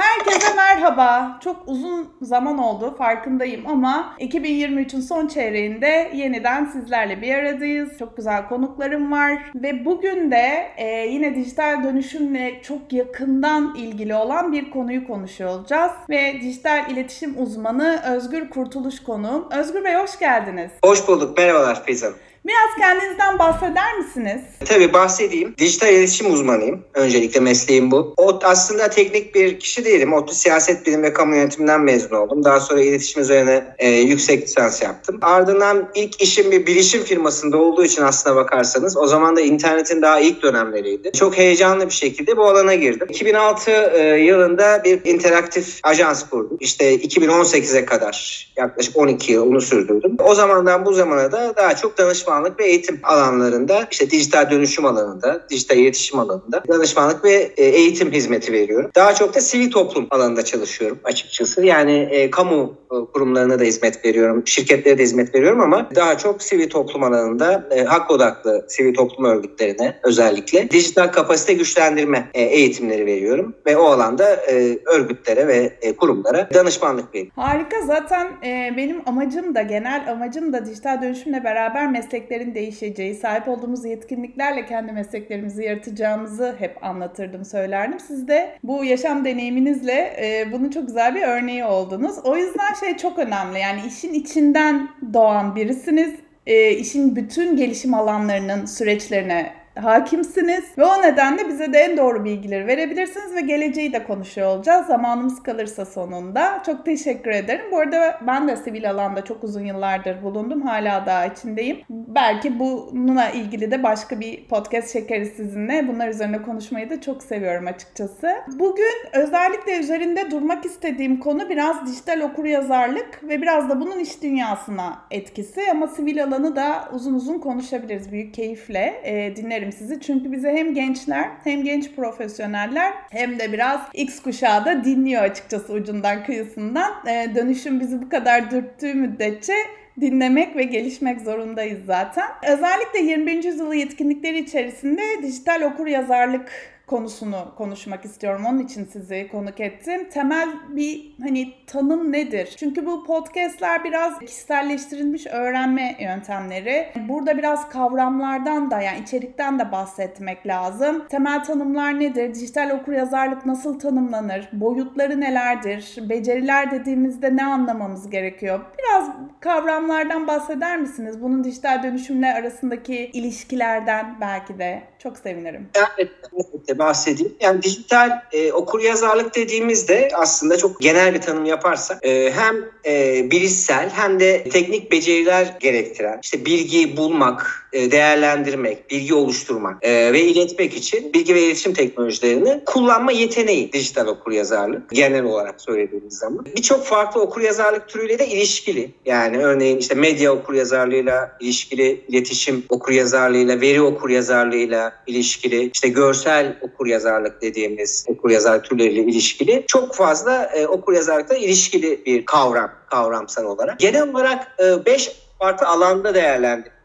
Herkese merhaba. Çok uzun zaman oldu farkındayım ama 2023'ün son çeyreğinde yeniden sizlerle bir aradayız. Çok güzel konuklarım var ve bugün de e, yine dijital dönüşümle çok yakından ilgili olan bir konuyu konuşuyor olacağız. Ve dijital iletişim uzmanı Özgür Kurtuluş konuğum. Özgür Bey hoş geldiniz. Hoş bulduk. Merhabalar Feyz Hanım. Biraz kendinizden bahseder misiniz? Tabii bahsedeyim. Dijital iletişim uzmanıyım. Öncelikle mesleğim bu. O aslında teknik bir kişi değilim. ODTÜ siyaset bilim ve kamu yönetiminden mezun oldum. Daha sonra iletişim üzerine e, yüksek lisans yaptım. Ardından ilk işim bir bilişim firmasında olduğu için aslına bakarsanız o zaman da internetin daha ilk dönemleriydi. Çok heyecanlı bir şekilde bu alana girdim. 2006 e, yılında bir interaktif ajans kurdum. İşte 2018'e kadar yaklaşık 12 yıl onu sürdürdüm. O zamandan bu zamana da daha çok danışman danışmanlık ve eğitim alanlarında işte dijital dönüşüm alanında, dijital iletişim alanında danışmanlık ve e, eğitim hizmeti veriyorum. Daha çok da sivil toplum alanında çalışıyorum açıkçası. Yani e, kamu e, kurumlarına da hizmet veriyorum, şirketlere de hizmet veriyorum ama daha çok sivil toplum alanında e, hak odaklı sivil toplum örgütlerine özellikle dijital kapasite güçlendirme e, eğitimleri veriyorum ve o alanda e, örgütlere ve e, kurumlara danışmanlık veriyorum. Harika zaten e, benim amacım da genel amacım da dijital dönüşümle beraber meslek mesleklerin değişeceği, sahip olduğumuz yetkinliklerle kendi mesleklerimizi yaratacağımızı hep anlatırdım, söylerdim. Siz de bu yaşam deneyiminizle e, bunun çok güzel bir örneği oldunuz. O yüzden şey çok önemli. Yani işin içinden doğan birisiniz. E, işin bütün gelişim alanlarının süreçlerine hakimsiniz ve o nedenle bize de en doğru bilgileri verebilirsiniz ve geleceği de konuşuyor olacağız. Zamanımız kalırsa sonunda. Çok teşekkür ederim. Bu arada ben de sivil alanda çok uzun yıllardır bulundum. Hala daha içindeyim. Belki bununla ilgili de başka bir podcast çekeriz sizinle. Bunlar üzerine konuşmayı da çok seviyorum açıkçası. Bugün özellikle üzerinde durmak istediğim konu biraz dijital okuryazarlık ve biraz da bunun iş dünyasına etkisi ama sivil alanı da uzun uzun konuşabiliriz. Büyük keyifle e, dinlerim isterim sizi. Çünkü bize hem gençler hem genç profesyoneller hem de biraz X kuşağı da dinliyor açıkçası ucundan kıyısından. Ee, dönüşüm bizi bu kadar dürttüğü müddetçe dinlemek ve gelişmek zorundayız zaten. Özellikle 21. yüzyılı yetkinlikleri içerisinde dijital okur yazarlık konusunu konuşmak istiyorum. Onun için sizi konuk ettim. Temel bir hani tanım nedir? Çünkü bu podcastler biraz kişiselleştirilmiş öğrenme yöntemleri. Burada biraz kavramlardan da yani içerikten de bahsetmek lazım. Temel tanımlar nedir? Dijital okuryazarlık nasıl tanımlanır? Boyutları nelerdir? Beceriler dediğimizde ne anlamamız gerekiyor? Biraz kavramlardan bahseder misiniz? Bunun dijital dönüşümle arasındaki ilişkilerden belki de çok sevinirim. Evet, evet bahsedeyim. Yani dijital e, okur yazarlık dediğimizde aslında çok genel bir tanım yaparsak e, hem e, bilişsel hem de teknik beceriler gerektiren işte bilgiyi bulmak, e, değerlendirmek, bilgi oluşturmak e, ve iletmek için bilgi ve iletişim teknolojilerini kullanma yeteneği dijital okur yazarlık genel olarak söylediğimiz zaman. Birçok farklı okur yazarlık türüyle de ilişkili. Yani örneğin işte medya okur yazarlığıyla ilişkili, iletişim okur yazarlığıyla, veri okur yazarlığıyla ilişkili, işte görsel okur yazarlık dediğimiz okur yazar türleriyle ilişkili çok fazla e, okur yazarlıkla ilişkili bir kavram kavramsal olarak. Genel olarak 5 e, farklı alanda değerlendiriliyor.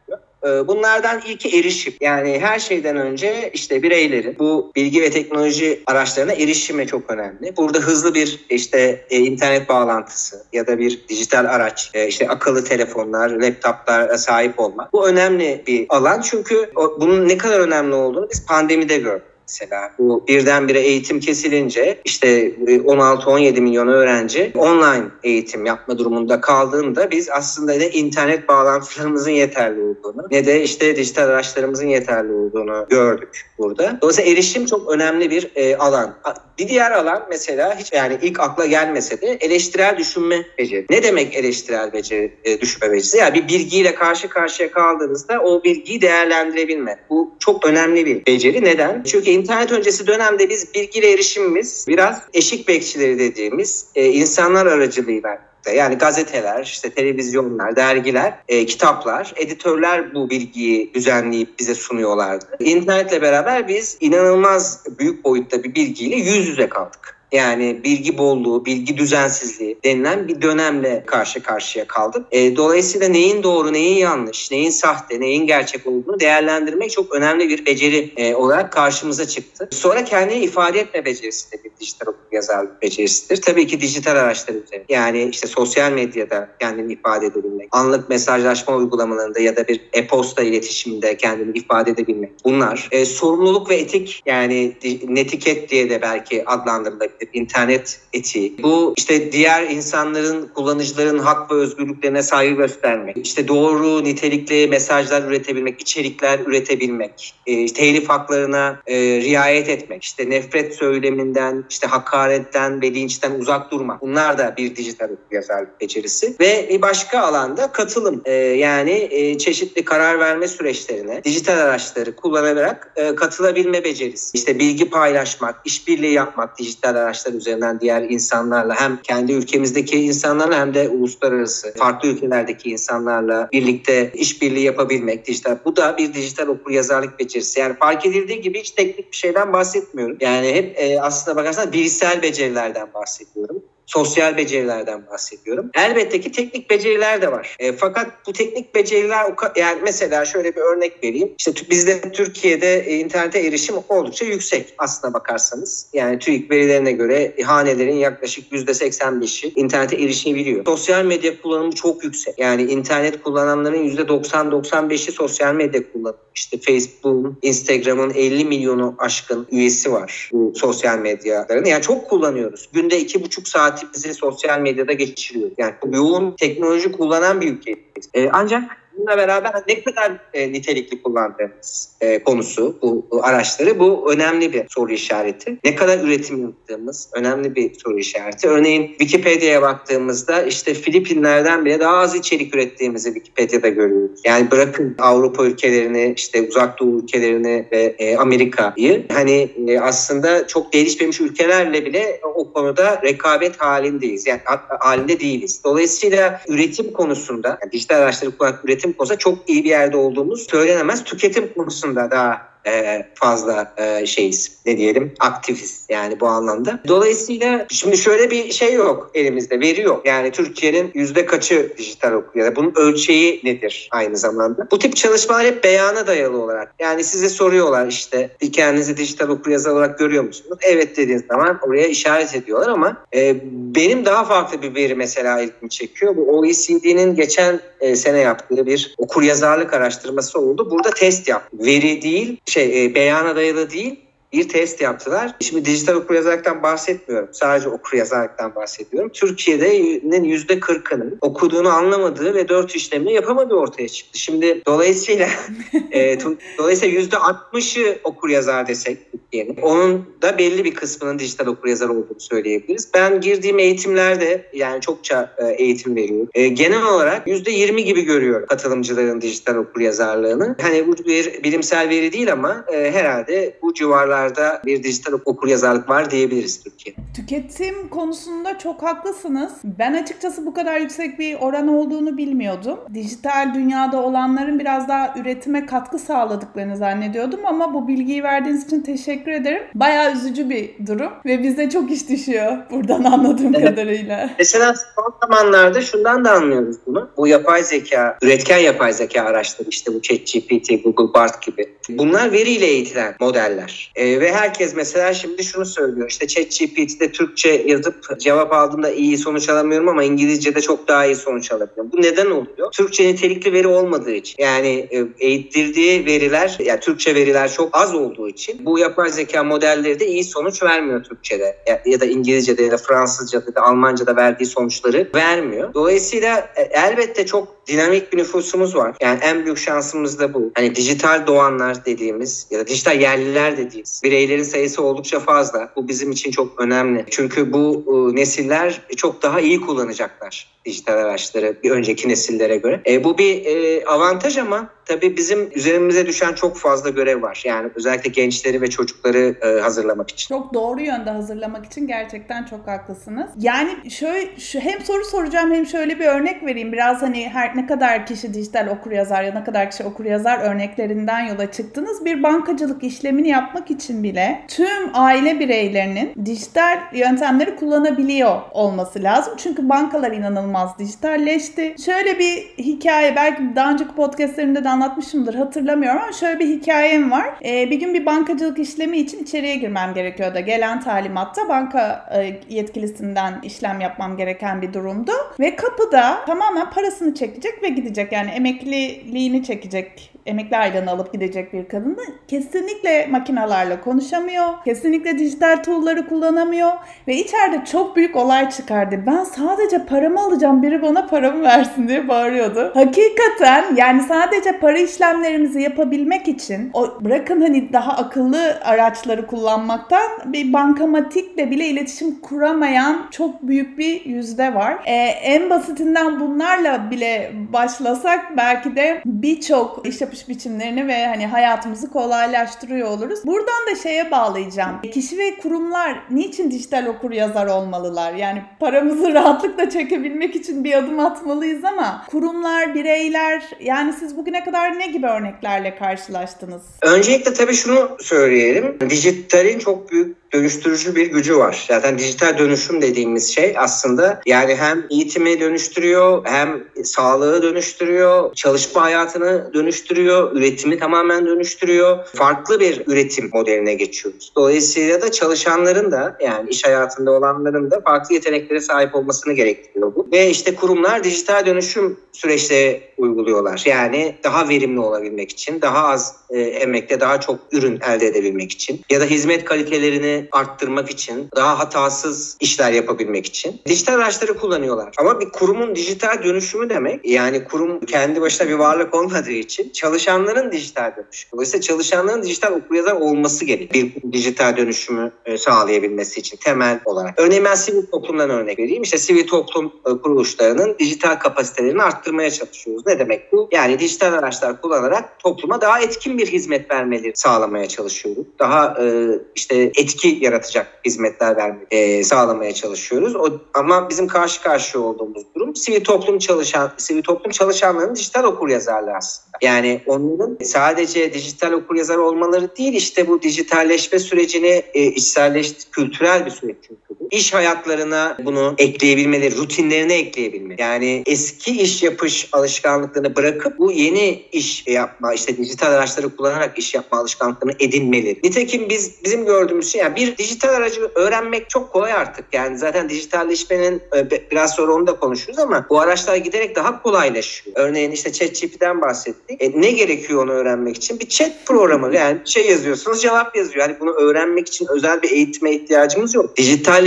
Ee, bunlardan ilki erişim. Yani her şeyden önce işte bireylerin bu bilgi ve teknoloji araçlarına erişimi çok önemli. Burada hızlı bir işte e, internet bağlantısı ya da bir dijital araç, e, işte akıllı telefonlar, laptoplara sahip olmak. Bu önemli bir alan çünkü bunun ne kadar önemli olduğunu biz pandemide gördük mesela. Bu birdenbire eğitim kesilince işte 16-17 milyon öğrenci online eğitim yapma durumunda kaldığında biz aslında ne internet bağlantılarımızın yeterli olduğunu ne de işte dijital araçlarımızın yeterli olduğunu gördük burada. Dolayısıyla erişim çok önemli bir e, alan. Bir diğer alan mesela hiç yani ilk akla gelmese de eleştirel düşünme beceri. Ne demek eleştirel beceri, e, düşünme becerisi? Yani bir bilgiyle karşı karşıya kaldığınızda o bilgiyi değerlendirebilme. Bu çok önemli bir beceri. Neden? Çünkü internet öncesi dönemde biz bilgiyle erişimimiz biraz eşik bekçileri dediğimiz e, insanlar aracılığıyla yani gazeteler, işte televizyonlar, dergiler, e, kitaplar, editörler bu bilgiyi düzenleyip bize sunuyorlardı. İnternetle beraber biz inanılmaz büyük boyutta bir bilgiyle yüz yüze kaldık. Yani bilgi bolluğu, bilgi düzensizliği denilen bir dönemle karşı karşıya kaldık. E, dolayısıyla neyin doğru, neyin yanlış, neyin sahte, neyin gerçek olduğunu değerlendirmek çok önemli bir beceri e, olarak karşımıza çıktı. Sonra kendini ifade etme becerisi de bir dijital yazarlık becerisidir. Tabii ki dijital araçlar üzerinde. Yani işte sosyal medyada kendini ifade edebilmek, anlık mesajlaşma uygulamalarında ya da bir e-posta iletişiminde kendini ifade edebilmek. Bunlar e, sorumluluk ve etik yani netiket diye de belki adlandırılabilir. İnternet etiği. Bu işte diğer insanların, kullanıcıların hak ve özgürlüklerine saygı göstermek. İşte doğru nitelikli mesajlar üretebilmek, içerikler üretebilmek. E, telif haklarına e, riayet etmek. İşte nefret söyleminden, işte hakaretten ve uzak durmak. Bunlar da bir dijital yazarlık becerisi. Ve bir başka alanda katılım. E, yani e, çeşitli karar verme süreçlerine dijital araçları kullanarak e, katılabilme becerisi. İşte bilgi paylaşmak, işbirliği yapmak dijital araçlar üzerinden diğer insanlarla hem kendi ülkemizdeki insanlarla hem de uluslararası farklı ülkelerdeki insanlarla birlikte işbirliği yapabilmek dijital. Bu da bir dijital okur yazarlık becerisi. Yani fark edildiği gibi hiç teknik bir şeyden bahsetmiyorum. Yani hep e, aslında bakarsan bilişsel becerilerden bahsediyorum sosyal becerilerden bahsediyorum. Elbette ki teknik beceriler de var. E, fakat bu teknik beceriler yani mesela şöyle bir örnek vereyim. İşte bizde Türkiye'de e, internete erişim oldukça yüksek aslına bakarsanız. Yani TÜİK verilerine göre hanelerin yaklaşık %85'i internete erişebiliyor. Sosyal medya kullanımı çok yüksek. Yani internet kullananların %90-95'i sosyal medya kullanıyor. İşte Facebook'un, Instagram'ın 50 milyonu aşkın üyesi var bu sosyal medyaların. Yani çok kullanıyoruz. Günde 2,5 saat saatimizi sosyal medyada geçiriyoruz. Yani yoğun teknoloji kullanan bir ülkeyiz. E, ancak bununla beraber ne kadar e, nitelikli kullandığımız e, konusu bu, bu araçları bu önemli bir soru işareti. Ne kadar üretim yaptığımız önemli bir soru işareti. Örneğin Wikipedia'ya baktığımızda işte Filipinler'den bile daha az içerik ürettiğimizi Wikipedia'da görüyoruz. Yani bırakın Avrupa ülkelerini, işte uzak doğu ülkelerini ve e, Amerika'yı hani e, aslında çok gelişmemiş ülkelerle bile o konuda rekabet halindeyiz. Yani halinde değiliz. Dolayısıyla üretim konusunda yani dijital araçları kullanan üretim tüketim konusunda çok iyi bir yerde olduğumuz söylenemez. Tüketim konusunda daha e, fazla e, şeyiz ne diyelim aktifiz yani bu anlamda. Dolayısıyla şimdi şöyle bir şey yok elimizde veri yok. Yani Türkiye'nin yüzde kaçı dijital okuyor ya bunun ölçeği nedir aynı zamanda. Bu tip çalışmalar hep beyana dayalı olarak. Yani size soruyorlar işte kendinizi dijital okur yazar olarak görüyor musunuz? Evet dediğiniz zaman oraya işaret ediyorlar ama e, benim daha farklı bir veri mesela ilgimi çekiyor. Bu OECD'nin geçen e, sene yaptığı bir okur yazarlık araştırması oldu. Burada test yaptı. Veri değil şey e, beyana dayalı değil bir test yaptılar. Şimdi dijital okuryazarlıktan bahsetmiyorum. Sadece okuryazarlıktan bahsediyorum. Türkiye'de'nin yüzde kırkının okuduğunu anlamadığı ve dört işlemini yapamadığı ortaya çıktı. Şimdi dolayısıyla e, dolayısıyla yüzde altmışı okuryazar desek Türkiye'nin. Onun da belli bir kısmının dijital okuryazar olduğunu söyleyebiliriz. Ben girdiğim eğitimlerde yani çokça e, eğitim veriyorum. E, genel olarak yüzde yirmi gibi görüyorum katılımcıların dijital okuryazarlığını. Hani bu bir bilimsel veri değil ama e, herhalde bu civarlar civarlarda bir dijital okur yazarlık var diyebiliriz Türkiye. Tüketim konusunda çok haklısınız. Ben açıkçası bu kadar yüksek bir oran olduğunu bilmiyordum. Dijital dünyada olanların biraz daha üretime katkı sağladıklarını zannediyordum ama bu bilgiyi verdiğiniz için teşekkür ederim. Bayağı üzücü bir durum ve bize çok iş düşüyor buradan anladığım evet. kadarıyla. Mesela son zamanlarda şundan da anlıyoruz bunu. Bu yapay zeka, üretken yapay zeka araçları işte bu ChatGPT, Google Bard gibi. Bunlar veriyle eğitilen modeller. E, ve herkes mesela şimdi şunu söylüyor. İşte ChatGPT'de Türkçe yazıp cevap aldığımda iyi sonuç alamıyorum ama İngilizce'de çok daha iyi sonuç alabiliyorum. Bu neden oluyor? Türkçe nitelikli veri olmadığı için. Yani e, eğittirdiği veriler, yani Türkçe veriler çok az olduğu için bu yapay zeka modelleri de iyi sonuç vermiyor Türkçe'de ya, ya da İngilizce'de ya da Fransızca'da ya da Almanca'da verdiği sonuçları vermiyor. Dolayısıyla e, elbette çok dinamik bir nüfusumuz var. Yani en büyük şansımız da bu. Hani dijital doğanlar dediğimiz ya da dijital yerliler dediğimiz bireylerin sayısı oldukça fazla. Bu bizim için çok önemli. Çünkü bu e, nesiller çok daha iyi kullanacaklar dijital araçları bir önceki nesillere göre. E, bu bir e, avantaj ama tabii bizim üzerimize düşen çok fazla görev var. Yani özellikle gençleri ve çocukları e, hazırlamak için. Çok doğru yönde hazırlamak için gerçekten çok haklısınız. Yani şöyle şu, hem soru soracağım hem şöyle bir örnek vereyim. Biraz hani her ne kadar kişi dijital okur yazar ya ne kadar kişi okur yazar örneklerinden yola çıktınız. Bir bankacılık işlemini yapmak için bile tüm aile bireylerinin dijital yöntemleri kullanabiliyor olması lazım. Çünkü bankalar inanılmaz dijitalleşti. Şöyle bir hikaye belki daha önceki podcastlerimde de anlatmışımdır hatırlamıyorum ama şöyle bir hikayem var. Ee, bir gün bir bankacılık işlemi için içeriye girmem gerekiyordu. Gelen talimatta banka e, yetkilisinden işlem yapmam gereken bir durumdu. Ve kapıda tamamen parasını çekecek ve gidecek. Yani emekliliğini çekecek emekli aylığını alıp gidecek bir kadın kesinlikle makinalarla konuşamıyor. Kesinlikle dijital tool'ları kullanamıyor. Ve içeride çok büyük olay çıkardı. Ben sadece paramı alacağım biri bana paramı versin diye bağırıyordu. Hakikaten yani sadece para işlemlerimizi yapabilmek için o bırakın hani daha akıllı araçları kullanmaktan bir bankamatikle bile iletişim kuramayan çok büyük bir yüzde var. Ee, en basitinden bunlarla bile başlasak belki de birçok iş yapış biçimlerini ve hani hayatımızı kolaylaştırıyor oluruz. Buradan da şeye bağlayacağım. Kişi ve kurumlar niçin dijital okur yazar olmalılar? Yani paramızı rahatlıkla çekebilmek için bir adım atmalıyız ama kurumlar, bireyler yani siz bugüne kadar ne gibi örneklerle karşılaştınız? Öncelikle tabii şunu söyleyelim. Dijitalin çok büyük dönüştürücü bir gücü var. Zaten dijital dönüşüm dediğimiz şey aslında yani hem eğitimi dönüştürüyor hem sağlığı dönüştürüyor, çalışma hayatını dönüştürüyor, üretimi tamamen dönüştürüyor. Farklı bir üretim modeline geçiyoruz. Dolayısıyla da çalışanların da yani iş hayatında olanların da farklı yeteneklere sahip olmasını gerektiriyor bu. Ve işte kurumlar dijital dönüşüm süreçleri uyguluyorlar. Yani daha verimli olabilmek için, daha az e, emekle daha çok ürün elde edebilmek için ya da hizmet kalitelerini arttırmak için, daha hatasız işler yapabilmek için dijital araçları kullanıyorlar. Ama bir kurumun dijital dönüşümü demek yani kurum kendi başına bir varlık olmadığı için çalışanların dijital dönüşümü. Dolayısıyla çalışanların dijital okuryazar olması gerek. Bir dijital dönüşümü e, sağlayabilmesi için temel olarak. Örneğin ben sivil toplumdan örnek vereyim. İşte sivil toplum e, kuruluşlarının dijital kapasitelerini arttırmaya çalışıyoruz. Ne demek bu? Yani dijital araçlar kullanarak topluma daha etkin bir hizmet vermeleri sağlamaya çalışıyoruz. Daha e, işte etki yaratacak hizmetler vermeyi e, sağlamaya çalışıyoruz. O, ama bizim karşı karşıya olduğumuz durum sivil toplum çalışan sivil toplum çalışanlarının dijital okur yazarlığı aslında. Yani onların sadece dijital okur yazar olmaları değil işte bu dijitalleşme sürecini e, içselleşti kültürel bir süreç çünkü. İş hayatlarına bunu ekleyebilmeleri, rutinlerine ekleyebilmeleri. Yani eski iş yapış alışkanlıklarını bırakıp bu yeni iş yapma, işte dijital araçları kullanarak iş yapma alışkanlıklarını edinmeleri. Nitekim biz bizim gördüğümüz şey yani bir dijital aracı öğrenmek çok kolay artık. Yani zaten dijitalleşmenin e, biraz sonra onu da konuşuruz ama bu araçlar giderek daha kolaylaşıyor. Örneğin işte ChatGPT'den bahsettik. E, ne gerekiyor onu öğrenmek için? Bir chat programı yani şey yazıyorsunuz cevap yazıyor. Yani bunu öğrenmek için özel bir eğitime ihtiyacımız yok.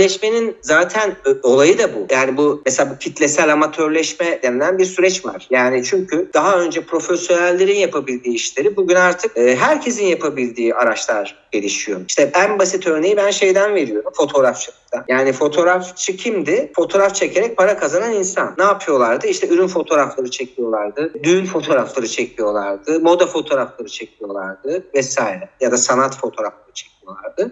Dijitalleşmenin zaten olayı da bu. Yani bu mesela bu kitlesel amatörleşme denilen bir süreç var. Yani çünkü daha önce profesyonellerin yapabildiği işleri bugün artık e, herkesin yapabildiği araçlar gelişiyor. İşte en basit örneği ben şeyden veriyorum fotoğrafçılıkta. Yani fotoğrafçı kimdi? Fotoğraf çekerek para kazanan insan. Ne yapıyorlardı? İşte ürün fotoğrafları çekiyorlardı. Düğün fotoğrafları çekiyorlardı. Moda fotoğrafları çekiyorlardı vesaire. Ya da sanat fotoğrafları çekiyorlardı.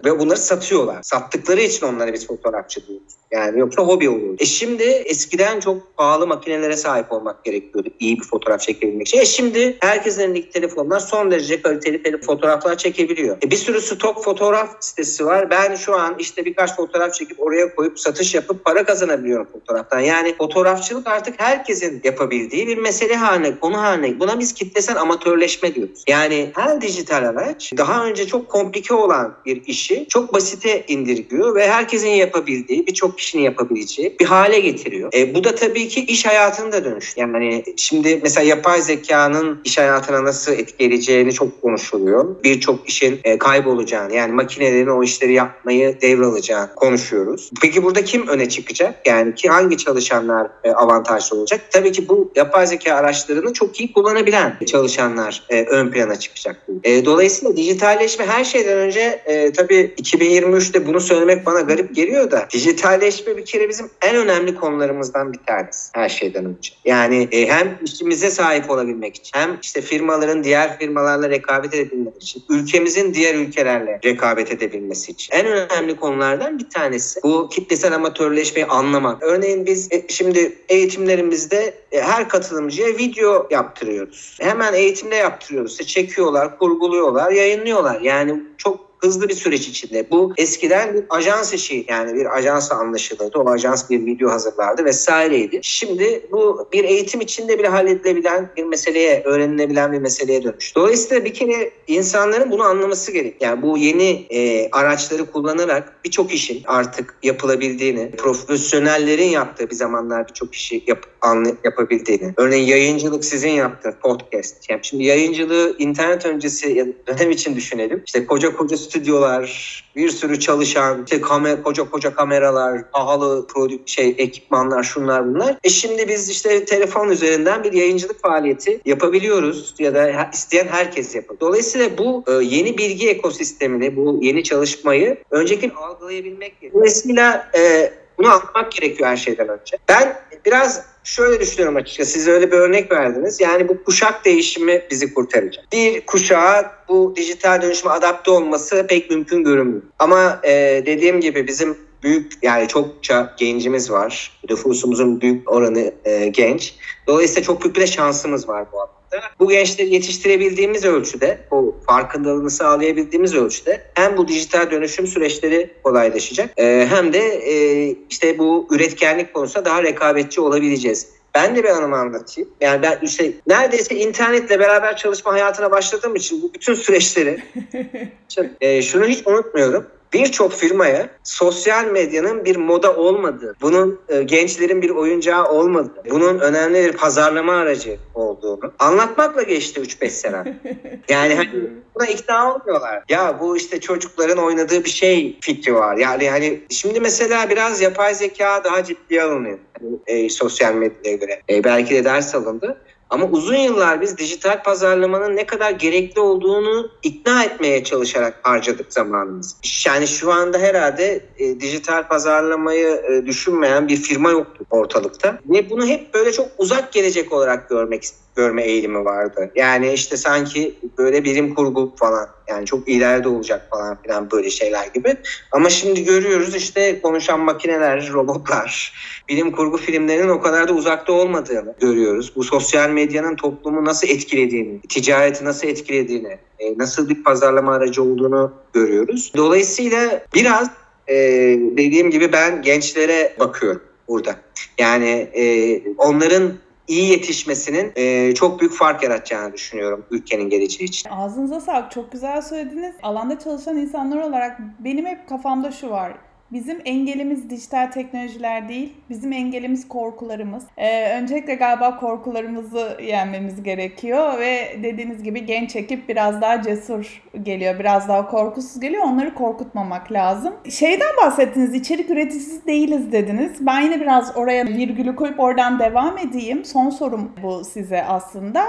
Ve bunları satıyorlar. Sattıkları için onlara biz fotoğrafçı diyoruz. Yani yoksa hobi olur. E şimdi eskiden çok pahalı makinelere sahip olmak gerekiyordu iyi bir fotoğraf çekebilmek için. E şimdi herkesin elindeki telefonlar son derece kaliteli fotoğraflar çekebiliyor. E bir sürü stok fotoğraf sitesi var. Ben şu an işte birkaç fotoğraf çekip oraya koyup satış yapıp para kazanabiliyorum fotoğraftan. Yani fotoğrafçılık artık herkesin yapabildiği bir mesele haline, konu haline. Buna biz kitlesel amatörleşme diyoruz. Yani her dijital araç daha önce çok komplike olan bir işi çok basite indirgiyor ve herkesin yapabildiği birçok kişinin yapabileceği bir hale getiriyor. E, bu da tabii ki iş hayatını da dönüştü. Yani şimdi mesela yapay zekanın iş hayatına nasıl etkileyeceğini çok konuşuluyor. Birçok işin e, kaybolacağını yani makinelerin o işleri yapmayı devralacağını konuşuyoruz. Peki burada kim öne çıkacak? Yani ki hangi çalışanlar e, avantajlı olacak? Tabii ki bu yapay zeka araçlarını çok iyi kullanabilen çalışanlar e, ön plana çıkacak. E, dolayısıyla dijitalleşme her şeyden önce e, e, tabii 2023'te bunu söylemek bana garip geliyor da dijitalleşme bir kere bizim en önemli konularımızdan bir tanesi her şeyden önce. Yani e, hem işimize sahip olabilmek için hem işte firmaların diğer firmalarla rekabet edebilmek için ülkemizin diğer ülkelerle rekabet edebilmesi için en önemli konulardan bir tanesi bu kitlesel amatörleşmeyi anlamak. Örneğin biz e, şimdi eğitimlerimizde e, her katılımcıya video yaptırıyoruz. Hemen eğitimde yaptırıyoruz. İşte çekiyorlar, kurguluyorlar, yayınlıyorlar. Yani çok hızlı bir süreç içinde. Bu eskiden bir ajans işi yani bir ajansa anlaşılırdı. O ajans bir video hazırlardı vesaireydi. Şimdi bu bir eğitim içinde bile halledilebilen bir meseleye, öğrenilebilen bir meseleye dönüştü. Dolayısıyla bir kere insanların bunu anlaması gerek. Yani bu yeni e, araçları kullanarak birçok işin artık yapılabildiğini, profesyonellerin yaptığı bir zamanlar birçok işi yap, anlı, yapabildiğini. Örneğin yayıncılık sizin yaptığınız podcast. Yani şimdi yayıncılığı internet öncesi dönem için düşünelim. İşte koca koca stüdyolar, bir sürü çalışan, işte kamer, koca koca kameralar, pahalı prodük şey ekipmanlar, şunlar bunlar. E şimdi biz işte telefon üzerinden bir yayıncılık faaliyeti yapabiliyoruz ya da isteyen herkes yapıyor. Dolayısıyla bu e, yeni bilgi ekosistemini, bu yeni çalışmayı önceki algılayabilmek gerekiyor. Dolayısıyla e, bunu anlamak gerekiyor her şeyden önce. Ben biraz şöyle düşünüyorum açıkçası. Siz öyle bir örnek verdiniz. Yani bu kuşak değişimi bizi kurtaracak. Bir kuşağa bu dijital dönüşüme adapte olması pek mümkün görünmüyor. Ama e, dediğim gibi bizim büyük yani çokça gencimiz var. Nüfusumuzun büyük oranı e, genç. Dolayısıyla çok büyük bir de şansımız var bu alanda. Bu gençleri yetiştirebildiğimiz ölçüde, bu farkındalığını sağlayabildiğimiz ölçüde hem bu dijital dönüşüm süreçleri kolaylaşacak e, hem de e, işte bu üretkenlik konusunda daha rekabetçi olabileceğiz. Ben de bir anımı anlatayım. Yani ben işte neredeyse internetle beraber çalışma hayatına başladığım için bu bütün süreçleri e, şunu hiç unutmuyorum birçok firmaya sosyal medyanın bir moda olmadığı, bunun e, gençlerin bir oyuncağı olmadığı, bunun önemli bir pazarlama aracı olduğunu anlatmakla geçti 3-5 sene. Yani hani buna ikna olmuyorlar. Ya bu işte çocukların oynadığı bir şey fikri var. Yani hani şimdi mesela biraz yapay zeka daha ciddiye alınıyor. Hani, e, sosyal medyaya göre. E, belki de ders alındı. Ama uzun yıllar biz dijital pazarlamanın ne kadar gerekli olduğunu ikna etmeye çalışarak harcadık zamanımızı. Yani şu anda herhalde e, dijital pazarlamayı e, düşünmeyen bir firma yoktu ortalıkta. Ve bunu hep böyle çok uzak gelecek olarak görmek görme eğilimi vardı. Yani işte sanki böyle bilim kurgu falan yani çok ileride olacak falan filan böyle şeyler gibi. Ama şimdi görüyoruz işte konuşan makineler, robotlar, bilim kurgu filmlerinin o kadar da uzakta olmadığını görüyoruz. Bu sosyal medyanın toplumu nasıl etkilediğini, ticareti nasıl etkilediğini, e, nasıl bir pazarlama aracı olduğunu görüyoruz. Dolayısıyla biraz e, dediğim gibi ben gençlere bakıyorum burada. Yani e, onların iyi yetişmesinin e, çok büyük fark yaratacağını düşünüyorum ülkenin geleceği için. Ağzınıza sağlık. Çok güzel söylediniz. Alanda çalışan insanlar olarak benim hep kafamda şu var. Bizim engelimiz dijital teknolojiler değil, bizim engelimiz korkularımız. Ee, öncelikle galiba korkularımızı yenmemiz gerekiyor ve dediğiniz gibi genç ekip biraz daha cesur geliyor, biraz daha korkusuz geliyor. Onları korkutmamak lazım. Şeyden bahsettiniz, içerik üreticisi değiliz dediniz. Ben yine biraz oraya virgülü koyup oradan devam edeyim. Son sorum bu size aslında.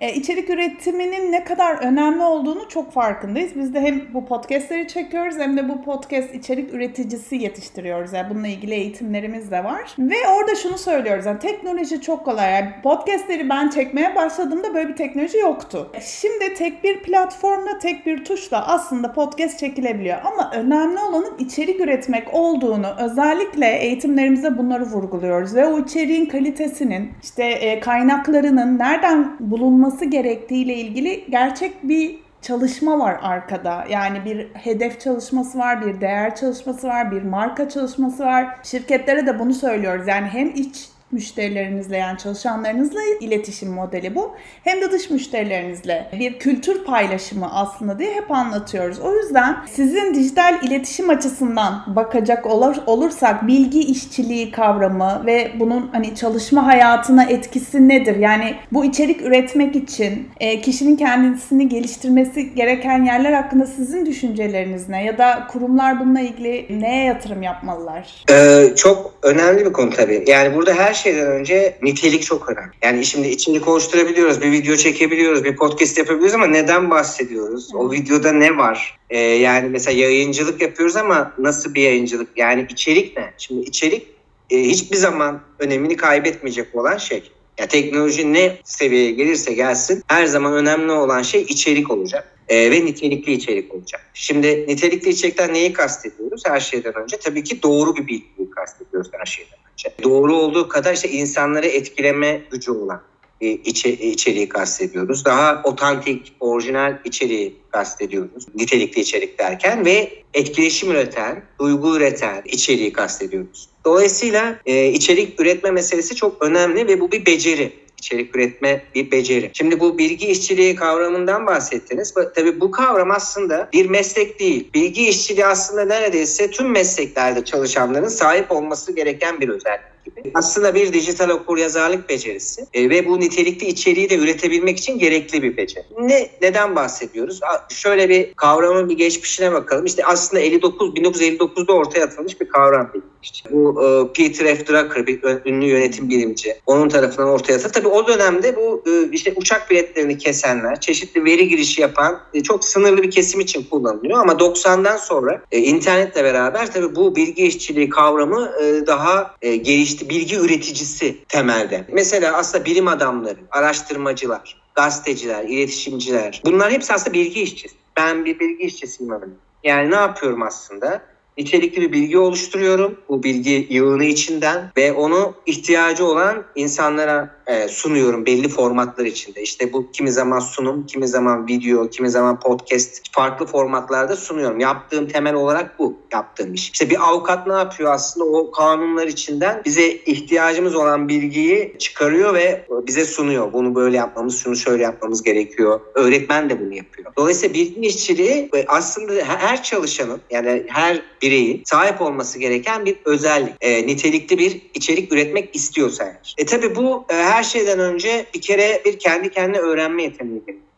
Ee, içerik üretiminin ne kadar önemli olduğunu çok farkındayız. Biz de hem bu podcastleri çekiyoruz hem de bu podcast içerik üreticisi öğrencisi yetiştiriyoruz. Yani bununla ilgili eğitimlerimiz de var. Ve orada şunu söylüyoruz. Yani teknoloji çok kolay. Yani podcastleri ben çekmeye başladığımda böyle bir teknoloji yoktu. Şimdi tek bir platformla, tek bir tuşla aslında podcast çekilebiliyor. Ama önemli olanın içerik üretmek olduğunu özellikle eğitimlerimizde bunları vurguluyoruz. Ve o içeriğin kalitesinin, işte e, kaynaklarının nereden bulunması gerektiğiyle ilgili gerçek bir çalışma var arkada. Yani bir hedef çalışması var, bir değer çalışması var, bir marka çalışması var. Şirketlere de bunu söylüyoruz. Yani hem iç müşterilerinizle yani çalışanlarınızla iletişim modeli bu. Hem de dış müşterilerinizle bir kültür paylaşımı aslında diye hep anlatıyoruz. O yüzden sizin dijital iletişim açısından bakacak olur, olursak bilgi işçiliği kavramı ve bunun hani çalışma hayatına etkisi nedir? Yani bu içerik üretmek için e, kişinin kendisini geliştirmesi gereken yerler hakkında sizin düşünceleriniz ne? Ya da kurumlar bununla ilgili neye yatırım yapmalılar? Ee, çok önemli bir konu tabii. Yani burada her şeyden önce nitelik çok önemli. Yani şimdi içerik oluşturabiliyoruz, bir video çekebiliyoruz, bir podcast yapabiliyoruz ama neden bahsediyoruz? O videoda ne var? Ee, yani mesela yayıncılık yapıyoruz ama nasıl bir yayıncılık? Yani içerik ne? Şimdi içerik e, hiçbir zaman önemini kaybetmeyecek olan şey. Ya teknoloji ne seviyeye gelirse gelsin her zaman önemli olan şey içerik olacak e, ve nitelikli içerik olacak. Şimdi nitelikli içerikten neyi kastediyoruz her şeyden önce? Tabii ki doğru bir bilgiyi kastediyoruz her şeyden önce. Doğru olduğu kadar işte insanları etkileme gücü olan içe, içeriği kastediyoruz. Daha otantik, orijinal içeriği kastediyoruz. Nitelikli içerik derken ve etkileşim üreten, duygu üreten içeriği kastediyoruz. Dolayısıyla e, içerik üretme meselesi çok önemli ve bu bir beceri içerik üretme bir beceri. Şimdi bu bilgi işçiliği kavramından bahsettiniz. Tabii bu kavram aslında bir meslek değil. Bilgi işçiliği aslında neredeyse tüm mesleklerde çalışanların sahip olması gereken bir özellik gibi. Aslında bir dijital okur yazarlık becerisi e, ve bu nitelikli içeriği de üretebilmek için gerekli bir beceri. Ne neden bahsediyoruz? Şöyle bir kavramın bir geçmişine bakalım. İşte aslında 59 1959'da ortaya atılmış bir kavram işte. Bu e, Peter F. Drucker bir ünlü yönetim bilimci. Onun tarafından ortaya atıldı. Tabii o dönemde bu e, işte uçak biletlerini kesenler, çeşitli veri girişi yapan e, çok sınırlı bir kesim için kullanılıyor ama 90'dan sonra e, internetle beraber tabii bu bilgi işçiliği kavramı e, daha e, geliş işte bilgi üreticisi temelde. Mesela aslında bilim adamları, araştırmacılar, gazeteciler, iletişimciler bunlar hepsi aslında bilgi işçisi. Ben bir bilgi işçisiyim adamım. Yani ne yapıyorum aslında? Nitelikli bir bilgi oluşturuyorum bu bilgi yığını içinden ve onu ihtiyacı olan insanlara e, sunuyorum belli formatlar içinde. İşte bu kimi zaman sunum, kimi zaman video, kimi zaman podcast farklı formatlarda sunuyorum. Yaptığım temel olarak bu yaptığım iş. İşte bir avukat ne yapıyor aslında o kanunlar içinden bize ihtiyacımız olan bilgiyi çıkarıyor ve bize sunuyor. Bunu böyle yapmamız, şunu şöyle yapmamız gerekiyor. Öğretmen de bunu yapıyor. Dolayısıyla bilgi işçiliği aslında her çalışanın yani her bireyin sahip olması gereken bir özellik. E, nitelikli bir içerik üretmek istiyorsa eğer. E tabi bu e, her şeyden önce bir kere bir kendi kendine öğrenme yeteneği gerektiren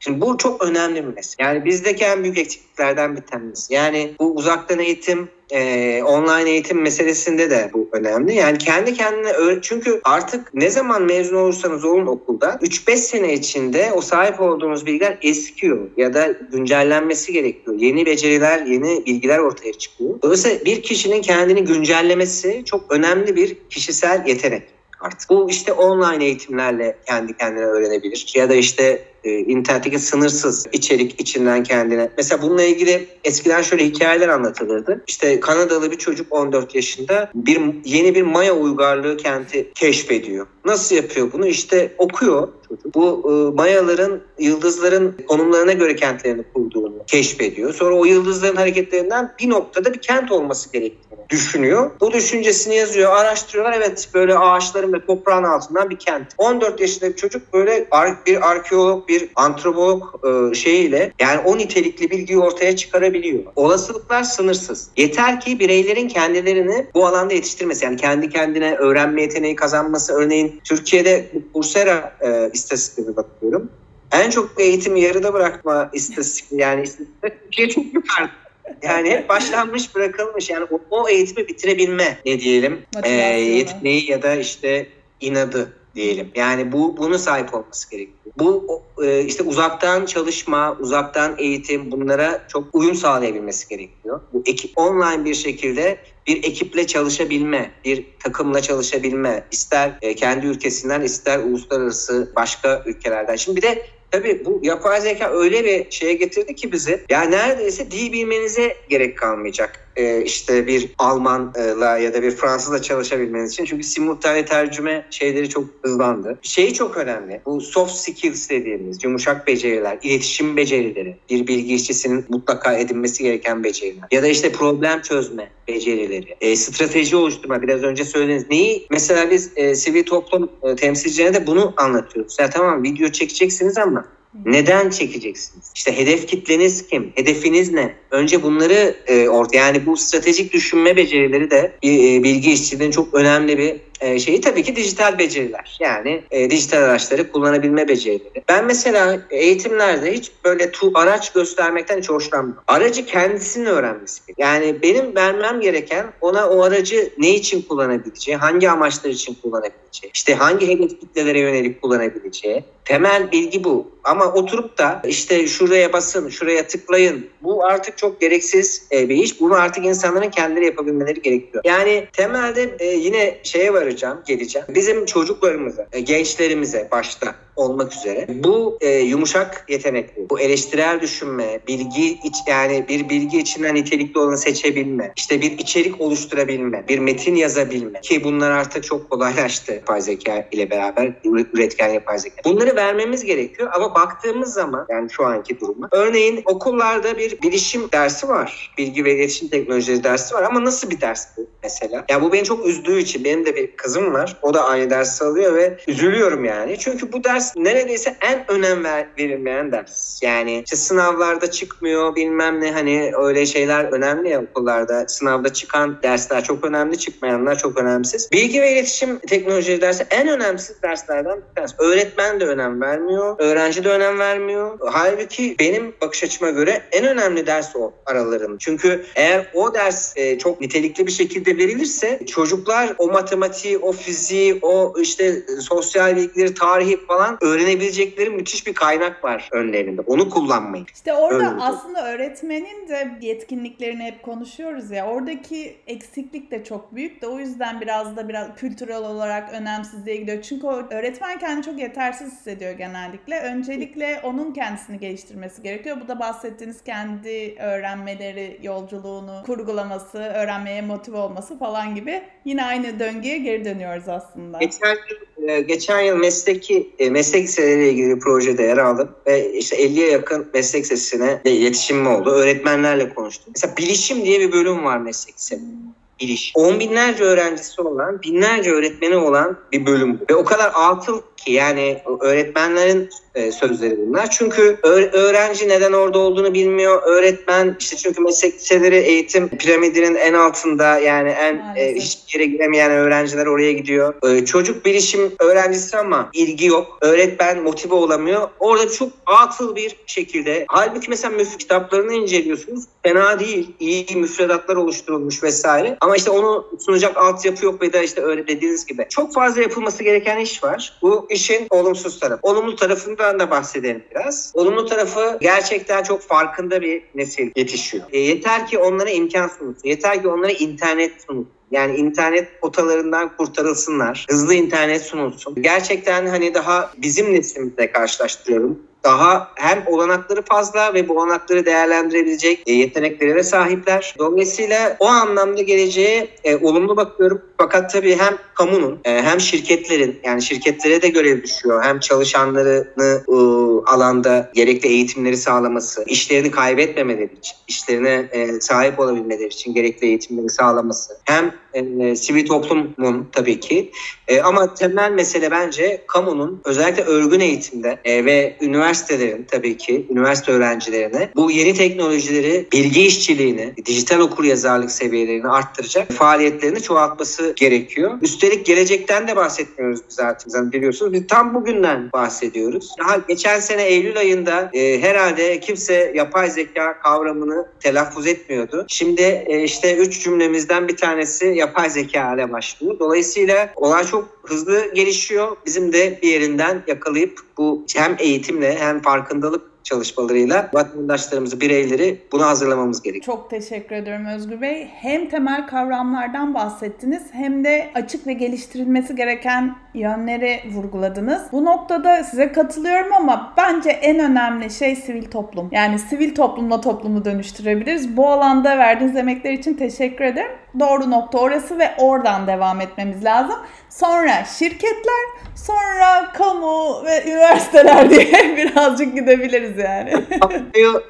Şimdi bu çok önemli bir mesele. Yani bizdeki en büyük eksikliklerden bir tanesi. Yani bu uzaktan eğitim e, online eğitim meselesinde de bu önemli. Yani kendi kendine öğren çünkü artık ne zaman mezun olursanız olun okulda 3-5 sene içinde o sahip olduğunuz bilgiler eskiyor ya da güncellenmesi gerekiyor. Yeni beceriler, yeni bilgiler ortaya çıkıyor. Dolayısıyla bir kişinin kendini güncellemesi çok önemli bir kişisel yetenek artık. Bu işte online eğitimlerle kendi kendine öğrenebilir. Ya da işte e, internetteki sınırsız içerik içinden kendine. Mesela bununla ilgili eskiden şöyle hikayeler anlatılırdı. İşte Kanadalı bir çocuk 14 yaşında bir yeni bir Maya uygarlığı kenti keşfediyor. Nasıl yapıyor bunu? İşte okuyor çocuk. Bu e, Mayaların yıldızların konumlarına göre kentlerini kurduğunu keşfediyor. Sonra o yıldızların hareketlerinden bir noktada bir kent olması gerektiğini düşünüyor. Bu düşüncesini yazıyor, araştırıyorlar. Evet böyle ağaçların ve toprağın altından bir kent. 14 yaşında bir çocuk böyle bir arkeolog, bir antropolog e, şeyiyle yani o nitelikli bilgiyi ortaya çıkarabiliyor. Olasılıklar sınırsız. Yeter ki bireylerin kendilerini bu alanda yetiştirmesi yani kendi kendine öğrenme yeteneği kazanması. Örneğin Türkiye'de Coursera e, istatistiklerine bakıyorum. En çok eğitimi yarıda bırakma istatistik yani istatistik Türkiye çok yukarıda. Yani hep başlanmış bırakılmış yani o, o eğitimi bitirebilme ne diyelim e, yeteneği ya da işte inadı diyelim. Yani bu bunu sahip olması gerekiyor. Bu e, işte uzaktan çalışma, uzaktan eğitim bunlara çok uyum sağlayabilmesi gerekiyor. Bu ekip online bir şekilde bir ekiple çalışabilme, bir takımla çalışabilme, ister e, kendi ülkesinden ister uluslararası başka ülkelerden. Şimdi bir de Tabii bu yapay zeka öyle bir şeye getirdi ki bizi. Yani neredeyse dil bilmenize gerek kalmayacak. Ee, işte bir Almanla ya da bir Fransızla çalışabilmeniz için. Çünkü simultane tercüme şeyleri çok hızlandı. Şeyi çok önemli. Bu soft skills dediğimiz yumuşak beceriler, iletişim becerileri. Bir bilgi işçisinin mutlaka edinmesi gereken beceriler. Ya da işte problem çözme becerileri. E, strateji oluşturma biraz önce söylediğiniz. Neyi? Mesela biz e, sivil toplum e, temsilcilerine de bunu anlatıyoruz. Ya tamam video çekeceksiniz ama neden çekeceksiniz? İşte hedef kitleniz kim? Hedefiniz ne? Önce bunları e, ortaya yani bu stratejik düşünme becerileri de e, bilgi işçiliğinin çok önemli bir e, şeyi tabii ki dijital beceriler. Yani e, dijital araçları kullanabilme becerileri. Ben mesela eğitimlerde hiç böyle tu araç göstermekten hiç hoşlanmam. Aracı kendisinin öğrenmesi. Yani benim vermem gereken ona o aracı ne için kullanabileceği, hangi amaçlar için kullanabileceği, işte hangi hedef kitlelere yönelik kullanabileceği. Temel bilgi bu. Ama oturup da işte şuraya basın, şuraya tıklayın. Bu artık çok gereksiz e, bir iş. Bunu artık insanların kendileri yapabilmeleri gerekiyor. Yani temelde e, yine şeye varacağım, geleceğim. Bizim çocuklarımıza, e, gençlerimize başta olmak üzere bu e, yumuşak yetenekli, bu eleştirel düşünme, bilgi iç, yani bir bilgi içinden nitelikli olanı seçebilme, işte bir içerik oluşturabilme, bir metin yazabilme ki bunlar artık çok kolaylaştı yapay zeka ile beraber üretken yapay zeka. Bunları vermemiz gerekiyor ama baktığımız zaman yani şu anki duruma örneğin okullarda bir bilişim dersi var. Bilgi ve iletişim teknolojileri dersi var ama nasıl bir ders bu mesela? Ya yani bu beni çok üzdüğü için benim de bir kızım var. O da aynı dersi alıyor ve üzülüyorum yani. Çünkü bu ders ders neredeyse en önem ver, verilmeyen ders. Yani işte sınavlarda çıkmıyor bilmem ne hani öyle şeyler önemli ya okullarda. Sınavda çıkan dersler çok önemli, çıkmayanlar çok önemsiz. Bilgi ve iletişim teknolojileri dersi en önemsiz derslerden bir tanesi. Öğretmen de önem vermiyor, öğrenci de önem vermiyor. Halbuki benim bakış açıma göre en önemli ders o aralarında. Çünkü eğer o ders e, çok nitelikli bir şekilde verilirse çocuklar o matematiği, o fiziği, o işte sosyal bilgileri, tarihi falan öğrenebilecekleri müthiş bir kaynak var önlerinde. Onu kullanmayın. İşte orada Öyle aslında öğretmenin de yetkinliklerini hep konuşuyoruz ya. Oradaki eksiklik de çok büyük de o yüzden biraz da biraz kültürel olarak önemsizliğe gidiyor. Çünkü öğretmen kendini çok yetersiz hissediyor genellikle. Öncelikle onun kendisini geliştirmesi gerekiyor. Bu da bahsettiğiniz kendi öğrenmeleri yolculuğunu kurgulaması, öğrenmeye motive olması falan gibi yine aynı döngüye geri dönüyoruz aslında. Geçen e, geçen yıl mesleki mesleki meslek liseleriyle ilgili bir projede yer aldım ve işte 50'ye yakın meslek lisesine iletişimim oldu. Öğretmenlerle konuştum. Mesela bilişim diye bir bölüm var meslek liselerinde biliş. On binlerce öğrencisi olan, binlerce öğretmeni olan bir bölüm. Ve o kadar atıl ki yani öğretmenlerin e, sözleri bunlar. Çünkü öğrenci neden orada olduğunu bilmiyor. Öğretmen işte çünkü meslek liseleri eğitim piramidinin en altında yani en e, hiçbir yere giremeyen öğrenciler oraya gidiyor. E, çocuk bilişim öğrencisi ama ilgi yok. Öğretmen motive olamıyor. Orada çok atıl bir şekilde. Halbuki mesela müf kitaplarını inceliyorsunuz. Fena değil. İyi müfredatlar oluşturulmuş vesaire. Ama işte onu sunacak altyapı yok ve de işte öyle dediğiniz gibi. Çok fazla yapılması gereken iş var. Bu işin olumsuz tarafı. Olumlu tarafından da bahsedelim biraz. Olumlu tarafı gerçekten çok farkında bir nesil yetişiyor. E, yeter ki onlara imkan sunulsun. Yeter ki onlara internet sunulsun. Yani internet potalarından kurtarılsınlar. Hızlı internet sunulsun. Gerçekten hani daha bizim neslimizle karşılaştırıyorum daha hem olanakları fazla ve bu olanakları değerlendirebilecek e, yeteneklere sahipler. Dolayısıyla o anlamda geleceğe e, olumlu bakıyorum. Fakat tabii hem kamunun e, hem şirketlerin yani şirketlere de görev düşüyor. Hem çalışanlarını e, alanda gerekli eğitimleri sağlaması, işlerini kaybetmemeleri için, işlerine e, sahip olabilmeleri için gerekli eğitimleri sağlaması. Hem e, sivil toplumun tabii ki e, ama temel mesele bence kamunun özellikle örgün eğitimde e, ve üniversitelerin tabii ki üniversite öğrencilerine bu yeni teknolojileri, bilgi işçiliğini, dijital okur yazarlık seviyelerini arttıracak faaliyetlerini çoğaltması gerekiyor. Üstelik gelecekten de bahsetmiyoruz biz artık biliyorsunuz. Biz tam bugünden bahsediyoruz. Daha geçen sene Eylül ayında e, herhalde kimse yapay zeka kavramını telaffuz etmiyordu. Şimdi e, işte üç cümlemizden bir tanesi yapay zeka ile başlıyor. Dolayısıyla olay çok hızlı gelişiyor. Bizim de bir yerinden yakalayıp bu hem eğitimle hem farkındalık çalışmalarıyla vatandaşlarımızı, bireyleri buna hazırlamamız gerekiyor. Çok teşekkür ediyorum Özgür Bey. Hem temel kavramlardan bahsettiniz hem de açık ve geliştirilmesi gereken yönleri vurguladınız. Bu noktada size katılıyorum ama bence en önemli şey sivil toplum. Yani sivil toplumla toplumu dönüştürebiliriz. Bu alanda verdiğiniz emekler için teşekkür ederim. Doğru nokta orası ve oradan devam etmemiz lazım. Sonra şirketler, sonra kamu ve üniversiteler diye birazcık gidebiliriz yani.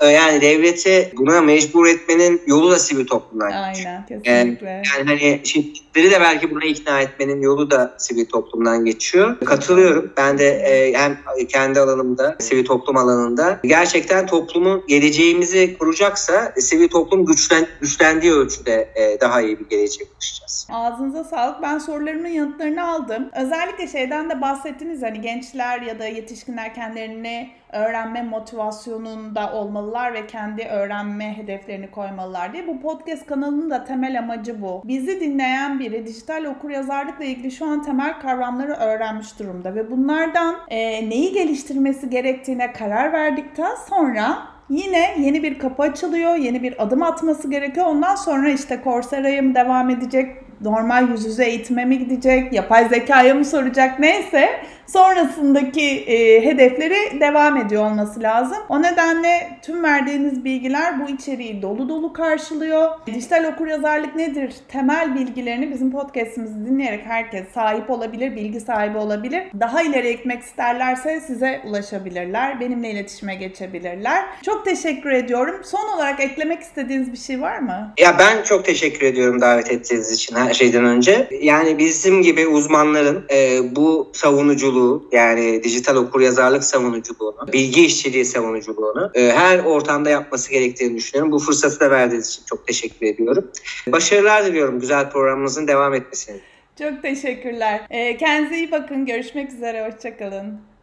E, yani devleti buna mecbur etmenin yolu da sivil toplumdan geçiyor. Aynen kesinlikle. Yani, yani hani şirketleri de belki buna ikna etmenin yolu da sivil toplumdan geçiyor. Katılıyorum. Ben de e, hem kendi alanımda, sivil toplum alanında gerçekten toplumun geleceğimizi kuracaksa sivil toplum güçlen, güçlendiği ölçüde e, daha iyi bir geleceğe ulaşacağız. Ağzınıza sağlık. Ben sorularımın yanıtlarını aldım. Özellikle şeyden de bahsettiniz hani gençler ya da yetişkinler kendilerini öğrenme motivasyonunda olmalılar ve kendi öğrenme hedeflerini koymalılar diye. Bu podcast kanalının da temel amacı bu. Bizi dinleyen biri dijital okuryazarlıkla ilgili şu an temel kavramları öğrenmiş durumda ve bunlardan e, neyi geliştirmesi gerektiğine karar verdikten sonra yine yeni bir kapı açılıyor, yeni bir adım atması gerekiyor. Ondan sonra işte Coursera'ya mı devam edecek, normal yüz yüze eğitime mi gidecek, yapay zekaya mı soracak neyse sonrasındaki e, hedefleri devam ediyor olması lazım. O nedenle tüm verdiğiniz bilgiler bu içeriği dolu dolu karşılıyor. Dijital okuryazarlık nedir? Temel bilgilerini bizim podcastimizi dinleyerek herkes sahip olabilir, bilgi sahibi olabilir. Daha ileri gitmek isterlerse size ulaşabilirler. Benimle iletişime geçebilirler. Çok teşekkür ediyorum. Son olarak eklemek istediğiniz bir şey var mı? Ya ben çok teşekkür ediyorum davet ettiğiniz için her şeyden önce. Yani bizim gibi uzmanların e, bu savunuculuğu savunuculuğu yani dijital okuryazarlık savunuculuğunu, bilgi işçiliği savunuculuğunu e, her ortamda yapması gerektiğini düşünüyorum. Bu fırsatı da verdiğiniz için çok teşekkür ediyorum. Başarılar diliyorum güzel programımızın devam etmesini. Çok teşekkürler. E, kendinize iyi bakın. Görüşmek üzere. Hoşçakalın.